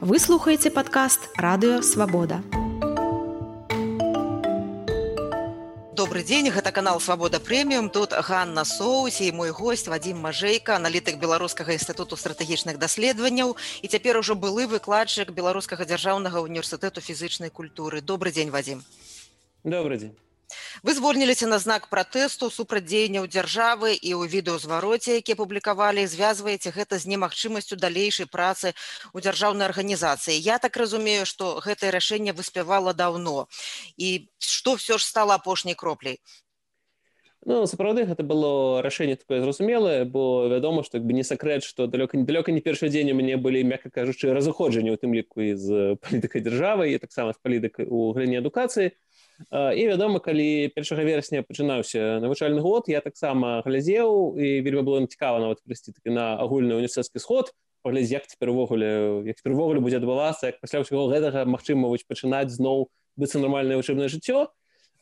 Вы слухаеце падкаст радыё свабода. Добры дзень гэта канал свабода прэміум тут Ганна соусе і мой гость Вадзім мажэйка аналітык беларускага інстытуту стратэгічных даследаванняў і цяпер ужо былы выкладчык беларускага дзяржаўнага універсітэту фізычнай культуры. Добрый дзень Вадзім добрый дзень вы звольніліся на знак пратэсту супрацьдзеянняў дзяржавы і ў відэазвароце які публікавалі звязваеце гэта з немагчымасцю далейшай працы у дзяржаўнай арганізацыі. Я так разумею што гэтае рашэнне выспявала даўно. І што ўсё ж стала апошняй кропляй Ну, сапраўды гэта было рашэнне такое зразумелае бо вядома што бы не сакрэт што далёка недалёка не першы дзень у мяне былі мякка кажучы разыходжанні у тым ліку з палітыкай дзяржавы і таксама з палітыкай у галіне адукацыі і вядома калі першага верасня пачынаўся навучальны год я таксама глядзеў і вельмі было цікава нават прыйсці такі на агульны універсітэтскі сход паглядзець як цяпер увогуле як перавогуле будзе адбывацца як пасля ўсяго гэтага магчыма вось пачынаць зноў быцца нармальнае вучэбнае жыццё.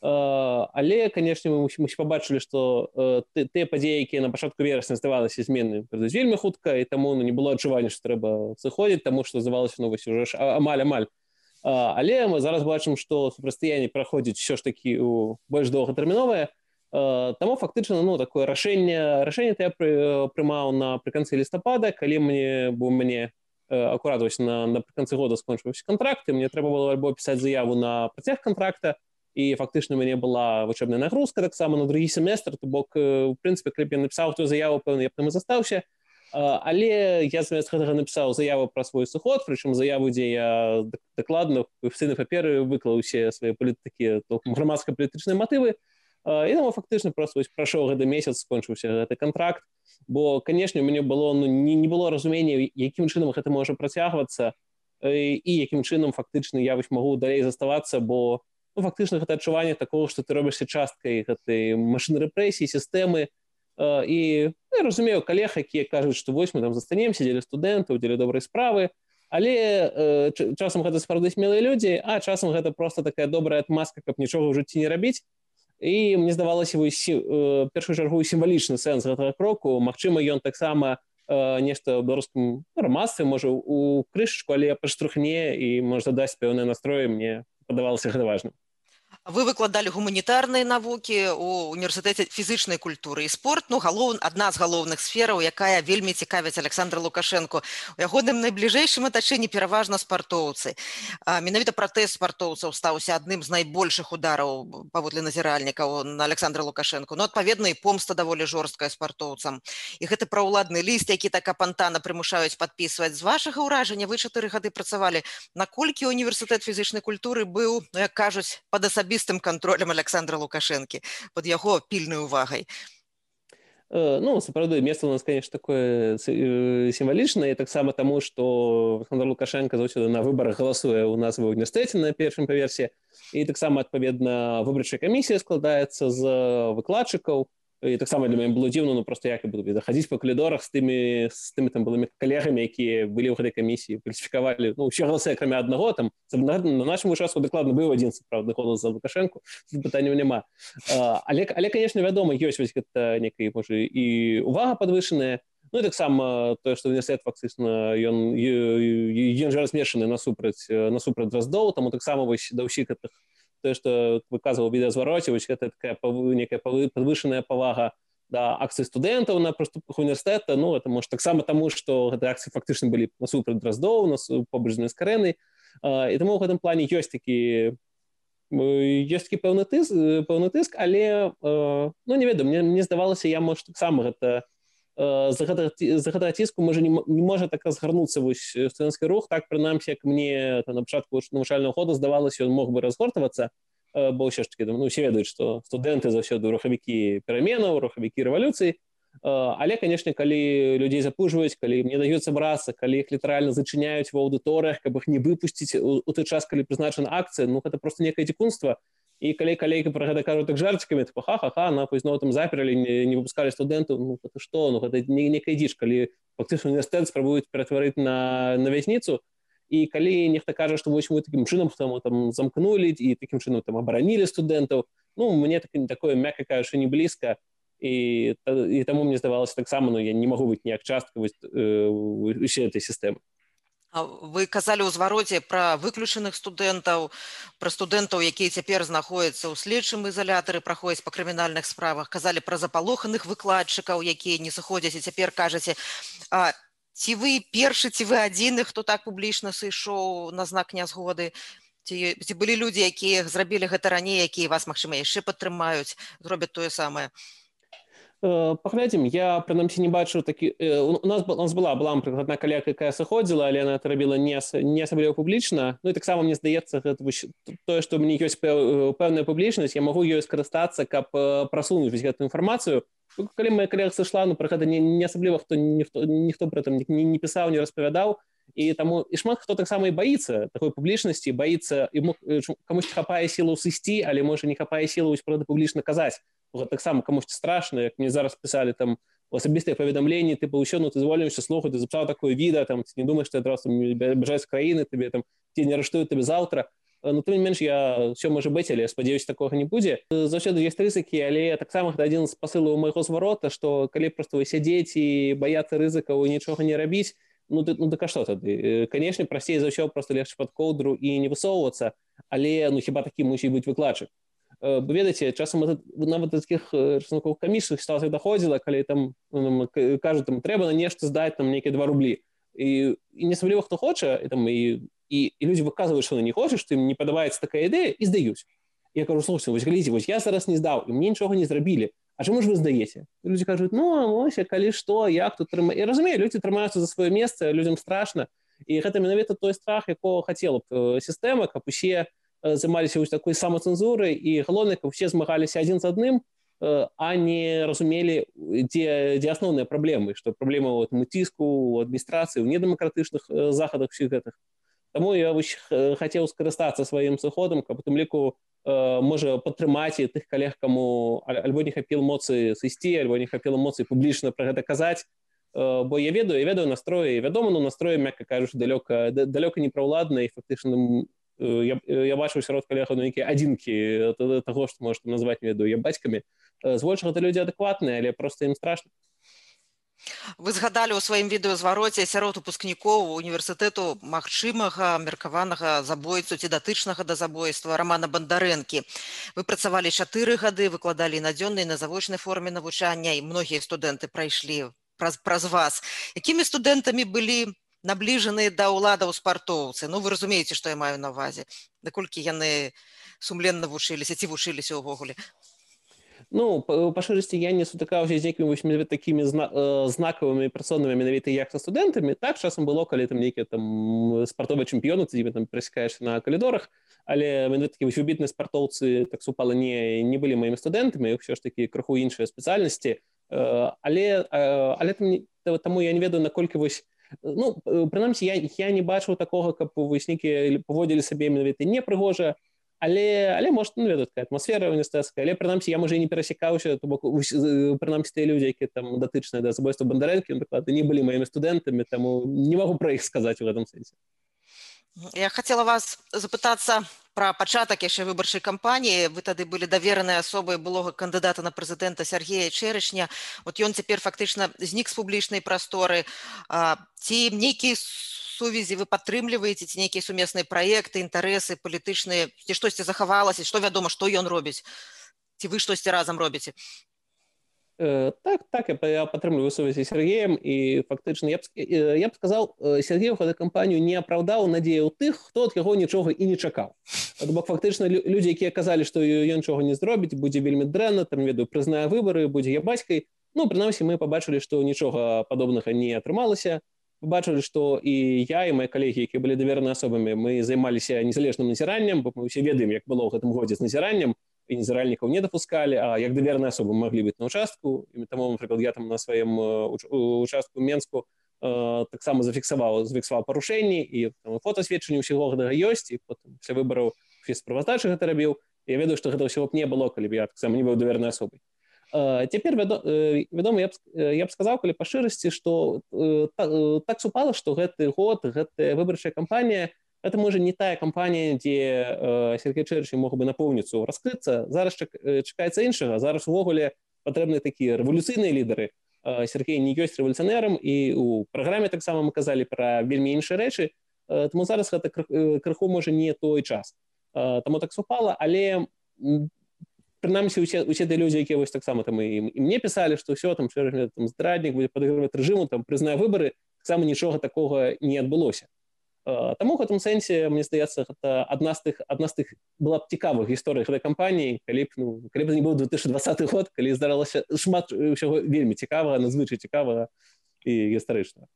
Але канешне мы мусім пабачылі што тыя падзеі якія на пачатку верасня здавалася змены вельмі хутка і таму ну, не было адчування што трэба сыходзіць таму што здавалася новасць уже ж амаль амаль але мы зараз бачым што супрацьстаянне праходзіць все ж такі у больш доўгатэрміновае. Таму фактычна ну такое рашэнне рашэнне я прымаў напрыканцы лістапада калі мне бо мне акурат вось на напрыканцы года скончыўся контракты мне трэба было альбо пісаць заяву на працяг контракта і фактычна мяне была вучэбная нагрузка таксама на другі семестр то бок у прынцыпе калі я напісаў ту заяву пэўна я там і застаўся але я замест гэтага напісаў заяву пра свой сыход прычым заяву дзе я дакладна сыны паперы выклаў усе свае палітыкі грамадска-палітычныя матывы. І там фактычна просто прайшоў гэты месяц скончыўся гэты контракт бо канешне мне было ну, не, не было разумення якім чынам гэта можа працягвацца і якім чынам фактычна я вось магу далей заставацца бо ну, фактычна гэта адчуванне такого што ты робішся часткай гэтай машины рэпрэсіі сістэмы і ну, я разумею калег якія кажуць што вось мы там застанемся дзеля студэнтаў дзеля добрай справы але э, часам гэта сапраўды смелыя людзі а часам гэта просто такая добрая адмазка каб нічога ў жыцці не рабіць. І мне здавалася вось э, першую чаргу сімвалічны сэнс гэтага кроку. Мачыма ён таксама э, нешта беларускім грамадстве можа у крышачку але паштрухне і можа даць пэўныя настроі мне падавалася гэта важным вы выкладалі гуманітарныя навукі у універсітэце фізычнай культуры і спорт. Ну галоў адна з галоўных сфераў якая вельмі цікавіць александра лукашенко у ягоным найбліжэйшым атачэнні пераважна спартоўцы. Менавіта пратэз спартоўцаў стаўся адным з найбольшых удараў паводле назіральнікаў на александра лукашенко но ну, адпаведна і помста даволі жорсткая спартоўцам. І гэты праўладны ліст які так апантана прымушаюць падпісваць. З вашага ўражання вы чатыры гады працавалі. Наколькі універсітэт фізычнай культуры быў ну, як кажуць пад асабі асабістым контролем александра лукашэнкі под яго пільнай увагай. Э, ну сапраўды место у нас конечно такое э, сімвалічнае таксама таму что александр лукашенко заўсёды на выборах галасуе у нас ва універсітэце на першым паверсе. І таксама адпаведна выбарчая камісія складаецца з выкладчыкаў і таксама для мяне было дзіўна ну просто як буду захадзіць па калідорах з тымі з тымі там былымі калегамі якія былі ў гэтай камісіі кваліфікавалі ну ўсё галасы акрамя аднаго там на, на нашым участку дакладна быў адзін сапраўдны голас за лукашэнку пытанняў няма а, але але конечно вядома ёсць вось гэта некай можа і увага падвышаная Ну, таксама тое што універсітэт фактычна ён ён жа размешаны насупраць насупраць драздоў таму таксама вось да ўсіх гэтых тое што выказваў відэазвароце вось гэта такая некая падвышаная павага да акцыі студэнтаў на праступах універсітэта ну это можа таксама таму што гэты акцыі фактычна былі насупраць драздоў нас побачнай скарэны і таму ў гэтым плане ёсць такі ёсць такі пэўны тыск пэўны тыск але ну не ведаю мне мне здавалася я можа таксама гэта за гэта, за гэтага ціску можа не, не можа так разгарнуцца вось студэнцкі рух. Так прынамсі як мне на пачатку навучального ходу здавалася ён мог бы разгортавацца бо ўсё ж таки ну, усе ведаюць што студэнты заўсёды рухавікі пераменаў рухавікі рэвалюцыі але канешне калі людзей запужваюць калі мне даюцца брацца калі іх літаральна зачыняюць ва аўдыторыях каб іх не выпусціць у, у той час калі прызначана акцыя ну гэта просто некае дзікунства і калі калейка про гэта кажу так жарцікамі типа, ха ха ха на зноў там заперлі не, не выпускалі студэнтаў ну, што ну гэта не некай дзіш калі фактычна універсітэт спрабуюць ператварыць на на вязніцу і калі нехта кажа што вось мы такім чынам там там замкнулі і такім чынам там абаранілі студэнтаў ну мне так такое мякка кажа не блізка і і таму мне здавалася таксама ну я не магу быць ніяк частка вось, э, усе этой сістэмы вы казалі ў звароце пра выключаных студэнтаў пра студэнтаў якія цяпер знаходзяцца ў следчым ізалятары праходзяць па крымінальных справах. Казалі пра запалоханых выкладчыкаў якія не сыходзяць і цяпер кажаце а ці вы першы ці вы адзіны хто так публічна сышоў на знак нязгоды? Ці, ці былі людзі якія зрабілі гэта раней якія вас магчыма яшчэ падтрымаюць зробяць тое самае? Э, паглядзім я прынамсі не бачу такі э, у нас у нас была была прыкладна каля якая сыходзіла але она это рабіла не не асабліва публічна Ну і таксама мне здаецца гэта тое што мне ёсць пэўная публічнасць я магу ёй скарыстацца каб прасунуць гэтую інфармацыю ну, калі моя калег сышла ну пра гэта не, не асабліва хто ніхто ніхто пры этом не, не пісаў не распавядаў і таму і шмат хто таксама і баіцца такой публічнасці баіцца і мог камусь хапае сілу сысці але можа не хапае сілу правда публічна казаць таксама камусьці страшна як мне зараз пісалі там асабістыя паведамленні ты ўсё ну ты зволімся слухаць ты запісаў такое віда там не думаешь ты адразу бяжаць краіны тебе там ці не арыштуюць тебе заўтра ну ты менш я все можа быць але спадзяюсь такога не будзе заўсёды есть рызыкі але таксама адзін з пасылаў майго зварота што калі просто вы сядзець і баяцца рызыкаў нічога не рабіць ну ты ну так што тады канешне прасцей за ўсё просто легчы пад коўдру і не высоўвацца але ну хіба такі мусіць быць выкладчык Э, ведаеце часам нават таких рисунковых камічных ситуацый доходзіла калі там ну, кажу там трэба на нешта здаць там нейкія два рублі і, і не асабліва хто хоча і там і і, і людзі выказваюць что не хочаш ты не падабаецца такая ідэя і здаюць я кажу слушай вось глядзі вось я зараз не здаў і мне нічога не зрабілі чаму ж вы здаеце людзі кажуць ну ось калі што як тут трыма... я разумею людзі трымаюцца за сваё месца людзям страшна і гэта менавіта той страх якого хацела б сістэма каб усе займаліся вось такой самацэнзурай і галоўна каб усе змагаліся адзін з адным а не разумелі дзе дзе асноўныя праблемы што праблема вот мы ціску адміністрацыі ў недэмакратычных захадах усіх гэтых Таму я хацеў скарыстацца сваім сыходам каб у тым ліку можа падтрымаць і тых калег каму альбо не хапіл моцы сысці альбо не хапіла моцы публічна пра гэта казаць бо я ведаю я ведаю настроі вядома ну настрою мякка кажуш далёка далёка не праўладна і фактычным я, я бачыў сярод калегаў на нейкія адзінкі таго што можа назваць веду я бацькамі збольшага гэта людзі адэкватныя але просто ім страшна вы згадалі ў сваім відэазвароце сярод выпускнікоў універсітэту магчымага меркаванага забойцу ці датычнага да забойства рамана бандарэнкі вы працавалі чатыры гады выкладалі надзённай на завочнай форме навучання і многія студэнты прайшлі праз праз вас. Якімі студэнтамі былі набліжаныя да ўладаў спартоўцы Ну вы разумееце што я маю на увазе наколькі яны сумленна вучыліся ці вучыліся ўвогуле. Ну па шырасці я не сутыкаўся з нейкімі такімі зна, э, знакавымі персонамі менавіта як са студэнтамі. Так часам было калі там нейкія там спартовыя чэмпіёны ты там прасікаеш на калідорах. Але такі выбітныя спартоўцы так супала не не былі маімі студэнтамі ўсё ж такі крыху іншыя спецыяльнасці. Э, але але там, таму я не ведаю наколькі вось ну прынамсі я я не бачыў такога каб выснікі паводзілі сабе менавіта непрыгожа але але может ну, веду такая атмасфера універсітэцкая але прынамсі я можа не перасекаўся то бок прынамсі тыя людзі які там датычныя да забойства бандарэнкі даклады не былі маімі студэнтамі таму не магу пра іх сказаць у гэтым сэнсе я хотела вас запытацца пра пачатак яшчэ выбарчай кампаніі. Вы тады былі давераныя асобай былога кандыдата на прэзідэнта Сергея чэрышня вот ён цяпер фактычна знік з публічнай прасторы. Ці нейкі сувязі вы падтрымліваеце ці нейкія сумесныя праекты інтарэсы палітычныя ці штосьці захавалася што вядома што ён робіць ці вы штосьці разам робіце так так я падтрымліваю сувязі Сергеем і фактычна я б, я б сказал Сергею гэтай кампанію не апраўдаў надзею тых хто ад яго нічога і не чакаў бок фактычна людзі якія казалі што ён нічога не зробіць будзе вельмі дрэнна там ведаю прызнае выбары будзе я бацькай ну прынамсі мы побачылі што нічога падобнага не атрымалася бачылі што і я і мои калегі якія былі давераны асобамі мы займаліся незалежным назіраннем бо мы ўсе ведаем як было ў гэтым годзе з назіраннем і незіральнікаў не дапускалі а як даверныя асобы маглі быць на участку і таму напрыклад я там на сваім участку менску таксама зафіксаваў зафіксаваў парушэнні і фотосведчанне ўсяго гэтага ёсць і потым все выбараў справаздачы гэта рабіў я ведаю што гэта ўсяго б не было калі б я таксама не быў давернай асобай цяпер вядома я б, я б сказаў калі па шырасці што так супала што гэты год гэтая выбарчая кампанія это можа не тая кампанія дзе э, Сергей Чэрчы мог бы напоўніцу раскрыцца зараз чак, чакаецца іншага зараз увогуле патрэбны такія рэвалюцыйныя лідары Сергей не ёсць рэвалюцыянерам і у праграме таксама мы казалі пра вельмі іншыя рэчы таму зараз гэта крыху можа не той час. Таму так супала але прынамсі усе усе ты людзі якія вось таксама там і, і мне пісалі што ўсё там там здраднік будзе падыгрываць рэжыму там прызнае выбары таксама нічога такога не адбылося Таму в гэтым сэнсе мне здаецца гэта адна з тых адна з тых была б цікавых гісторый гэтай кампаніі калі б ну калі б не быў 2020 год калі здаралася шмат ўсяго вельмі цікавага надзвычай цікавага і гістарычна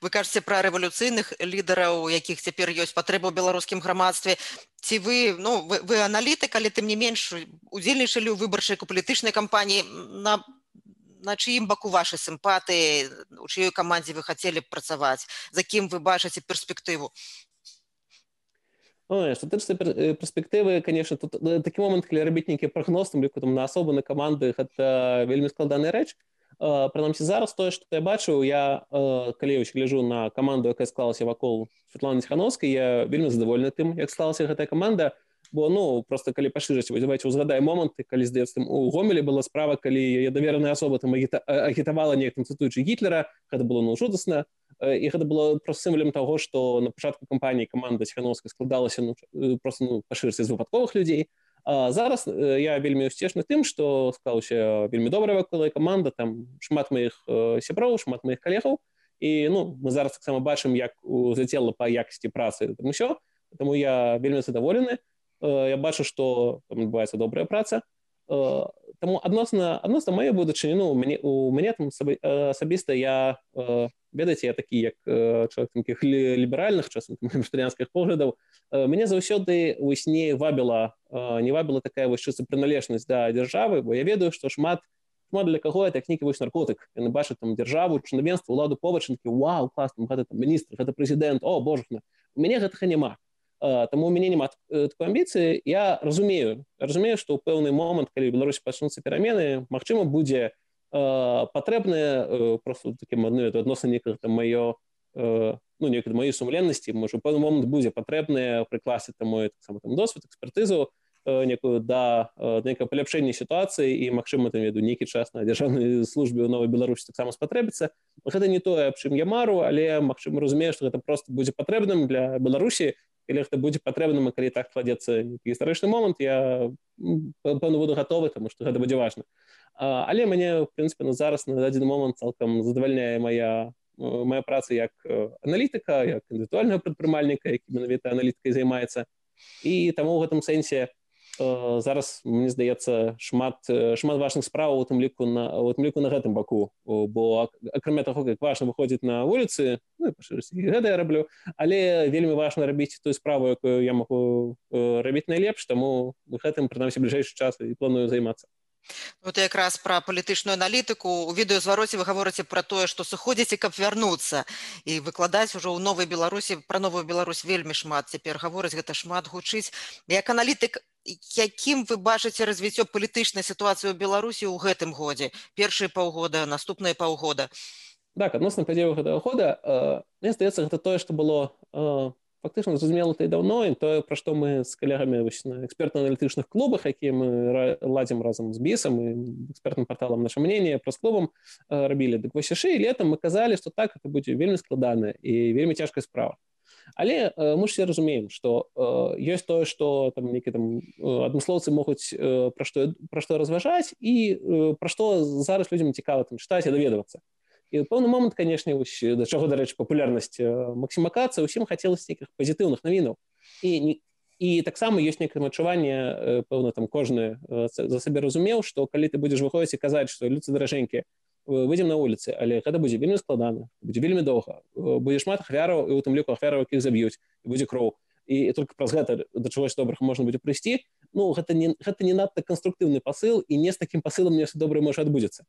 вы кажаце пра рэвалюцыйных лідараў якіх цяпер ёсць патрэба ў беларускім грамадстве ці вы ну вы, вы аналіты калі тым не менш удзельнічалі ў выбарчай палітычнай кампаніі. На на чыім баку вашай сімпатыі? у чыёй камандзе вы хацелі б працаваць за кім вы бачыце перспектыву тычна перспектывы конечно тут такі момант калі рабіць нейкі прагноз там ліку там на асобы на каманды гэта вельмі складаная рэч прынамсі зараз тое што я бачыў я калі гляжу на каманду якая склалася вакол Светланы хановскай я вельмі задавольны тым як склалася гэтая каманда бо ну просто калі пашырыць давайте узгадай моманты калі здаецца у гомелі была справа калі я давераная асоба там агітавала некім цытуючы гітлера гэта было ну жудасна і гэта было просто сімвалем того что на пачатку кампаніі каманда ціхановска складалася ну, просто ну, пашырыць з выпадковых людзей. А зараз я вельмі усцешны тым что склаўся вельмі добрая вакол каманда там шмат маіх сяброў шмат маіх калегаў. І ну мы зараз таксама бачым як узляцела па якасці працы там усё. Таму я вельмі задаволены я бачу што там адбываецца добрая праца. Таму адносна адносна мае будучыні ну мяне у мяне там асабіста я ведаеце я такі як чалавек такіх ліберальных часам штанянскіх поглядаў мяне заўсёды высне вабіла не вабіла такая чыста прыналежнасць да дзяржавы бо я ведаю што шмат шмат для каго это як нейкі вось наркотык яны бачаць там дзяржаву чынавенства ўладу побачынкі Вау клас гэта там міністр гэта прэзідэнт о божна у мяне гэтага няма Таму у мяне няма такой амбіцыі я разумею разумею што ў пэўны момант калі Беларусь пачнуцца перамены Мачыма будзе патрэбныя просто такім адны адносна некага там маё ну некад маёй сумленнасці можа пэўны момант будзе патрэбныя пры класе там мой таксама там досвед экспертызу некую да нейкае паляпшэнне сітуацыі і магчыма там веду нейкі час на дзяржаўнай службе ў новай беларусі таксама спатрэбіцца гэта не тое аб чым я мару але магчыма разумею што гэта просто будзе патрэбным для беларусі или гэта будзе патрэбным калі так кладзецца гістарычны момант я пэўна буду готовы тому что гэта будзе важно. Але мяне в прынпе на зараз на дадзены момант цалкам задавальняе моя моя праца як аналітыка як індывідуальная прадпрымальніка які менавіта аналіткай займаецца і таму ў гэтым сэнсе зараз мне здаецца шмат шмат важных справ у тым ліку на вот ліку на гэтым баку. Бо акрамя таго як важна выходзіць на вуліцы ну, гэта я раблю але вельмі важна рабіць тую справу якую я могу рабіць найлепш таму гэтым прынамсі бліжэйшы час і планую займацца Вот якраз пра палітычную аналітыку у відэазвароце вы гаворыце пра тое што сыходзіце каб вярнуцца і выкладаць ужо ў новай беларусі пра новую Беларусь вельмі шмат. Цяпер гаворыць гэта шмат гучыць як аналітык якім вы бачыце развіццё палітычнай сітуацыі ў беларусі ў гэтым годзе першыя паўгода наступныя паўгода так адносна падзею гэтага года э, мне здаецца гэта тое што было э, фактычна зразумела ты даўно і тое пра што мы з калегамі на эксперта-аналітычных клубах якія мы ладзім разам з бісам і экспертным порталам наше мнение праз клубам э, рабілі дык вось яшчэ летом мы казалі што так это будзе вельмі складана і вельмі цяжкая справа але э, мы ж все разумеем что э, ёсць тое что там нейкі там адмыслоўцы могуць э, пра што пра што разважаць і э, пра што зараз людзям цікава там чытаць і даведвацца і пэўны момант канешне да чаго дарэчы папулярнасць максімакацыя усім хацелася нейкіх пазітыўных навінаў і не і таксама ёсць некае адчуванне пэўна там кожны за сабе разумеў што калі ты будзеш выходзіць і казаць што людцы даражэнькія выйдзем на вуліцы але гэта будзе вельмі складана будзе вельмі доўга будзе шмат ахвяраў і у тым ліку ахвяраў якіх заб'юць будзе кроў і только праз гэта да чагось добрых можна будзе прыйсці ну гэта не гэта не надта канструктыўны пасыл і не з такім пасылам мне добра можа адбудзецца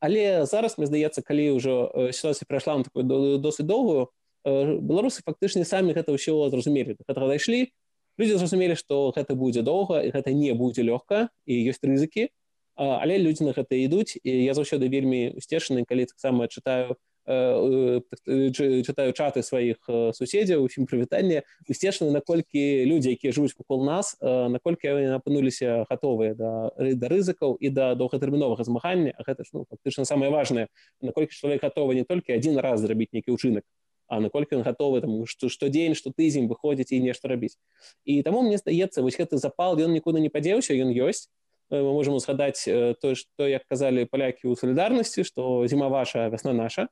але зараз мне здаецца калі ўжо сітуацыя прайшла на такую досыць доўгую беларусы фактычна самі гэта ўсё зразумелі дайшлі. Людзі зразумелі што гэта будзе доўга і гэта не будзе лёгка і ёсць рызыкі але людзі на гэта ідуць. І я заўсёды вельмі усцешаны калі таксама чытаю чытаю чаты сваіх суседзяў усім прывітанне высцешаны наколькі людзі якія жывуць вакол нас наколькі яны апынуліся гатовыя да да рызыкаў і да доўгатэрміновага змагання гэта ж ну фактычна самае важное. Наколькі чалавек гатовы не толькі адзін раз зрабіць нейкі ўчынак а наколькі ён гатовы там што штодзень што тыдзень выходзіць і нешта рабіць і таму мне здаецца вось гэты запал ён нікуды не падзеўся ён ёсць мы можемм узгадаць тое што як казалі палякі ў салідарнасці што зіма ваша вясна наша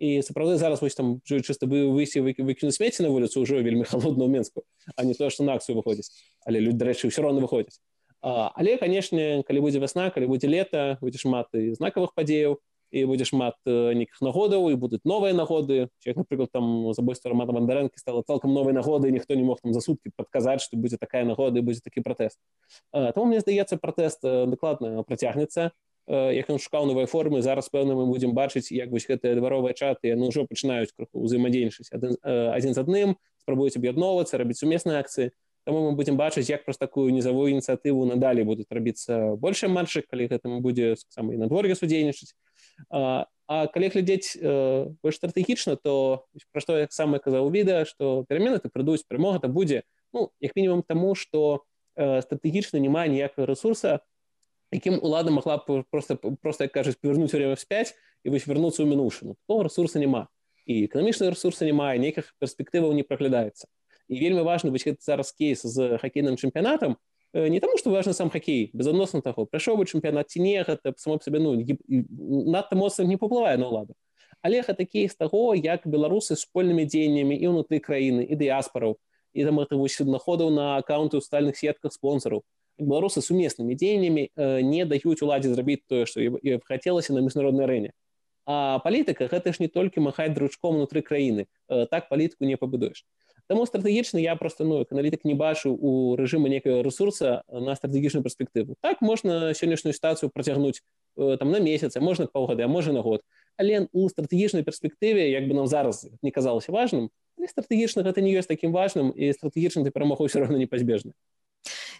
і сапраўды зараз вось там чыста бы выйсці выкіну смецці на вуліцу ўжо вельмі холодна ў менску а не тое што на акцыю выходзіць але люди дарэчы ўсё роўна выходзяць але канешне калі будзе вясна калі будзе лета будзе шмат і знакавых падзеяў і будзе шмат нейкіх нагодаў і будуць новыя нагоды як напрыклад там забойства рамата мандарэнкі стала цалкам новай нагоды ніхто не мог там за суткі падказаць што будзе такая нагода будзе такі пратэст Таму мне здаецца пратэст дакладна працягнецца як ён шукаў новай формы зараз пэўна мы будзем бачыць як вось гэтыя дваровыя чаты яны ўжо пачынаюць крыху ўзаемадзейнічаць адзін, адзін з адным спрабуюць аб'ядноўвацца рабіць сумесныя акцыі. Таму мы будзем бачыць як праз такую нізавую ініцыятыву надалей будуць рабіцца больше матчы калі гэтым будзе сам і надвор'е судзейнічаць А, а калі глядзець э, больш стратэгічна то пра што як сам казаў відэа што перамены ты прыдуць перамога то будзе. Ну як мінімум таму што э, стратэгічна няма ніякага ресурса якім улада могла б просто просто як кажуць павярнуць время вспять і вось вярнуцца ў мінушыну то ресурса няма і эканамічныя ресурсы не мае нейкіх перспектываў не праглядаецца і вельмі важны гэты зараз кейс з хакейным чэмпіянатам не таму што важны сам хакей безадносна таго прайшоў бы чэмпіянат ці не гэта само сабе ну надта моцна не паплывае на ўладу але гэта кейс таго як беларусы супольнымі дзеяннямі і ўнутры краіны і дыяспараў і там это вось суднаходаў на аккаунты ў стальных сетках спонсораў беларусы сумеснымі дзеяннямі э, не даюць уладзе зрабіць тое што хацелася на міжнароднай арэне а палітыка гэта ж не толькі махаць дручком унутры краіны э, так палітыку не пабудуеш Таму стратэгічна я просто ну аналітык не бачу у рэжыму некага ресурса на стратэгічную перспектыву так можна сённяшнюю сітуацыю працягнуць э, там на месяц можна паўгады а можа на год. Але у стратэгічнай перспектыве як бы нам зараз не казалася важным стратэгічна гэта не ёсць такім важным і стратэгічна ты перамогу ўсё равно непазбежна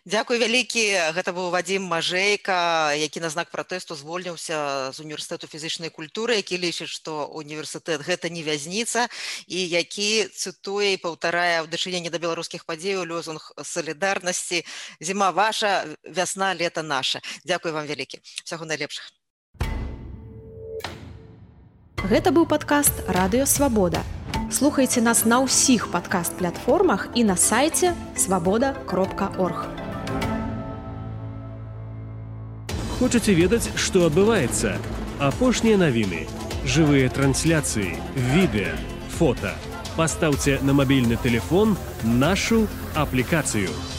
Дзякуй вялікі гэта быў вадзім мажэйка які на знак пратэсту звольніўся з універсітэту фізычнай культуры які лічыць што універсітэт гэта не вязніца і які цытуе і паўтарае ў дачыненні да беларускіх падзеяў лёзунг салідарнасці. Зіма ваша вясна лета наша. Дзякуй вам вялікі. Всяго найлепшых Гэта быў падкаст радыёвабода слухайце нас на ўсіх падкаст-платформах і на сайце свабода кропка орг хочаце ведаць што адбываецца апошнія навіны жывыя трансляцыі відэа фото пастаўце на мабільны телефон нашу аплікацыю у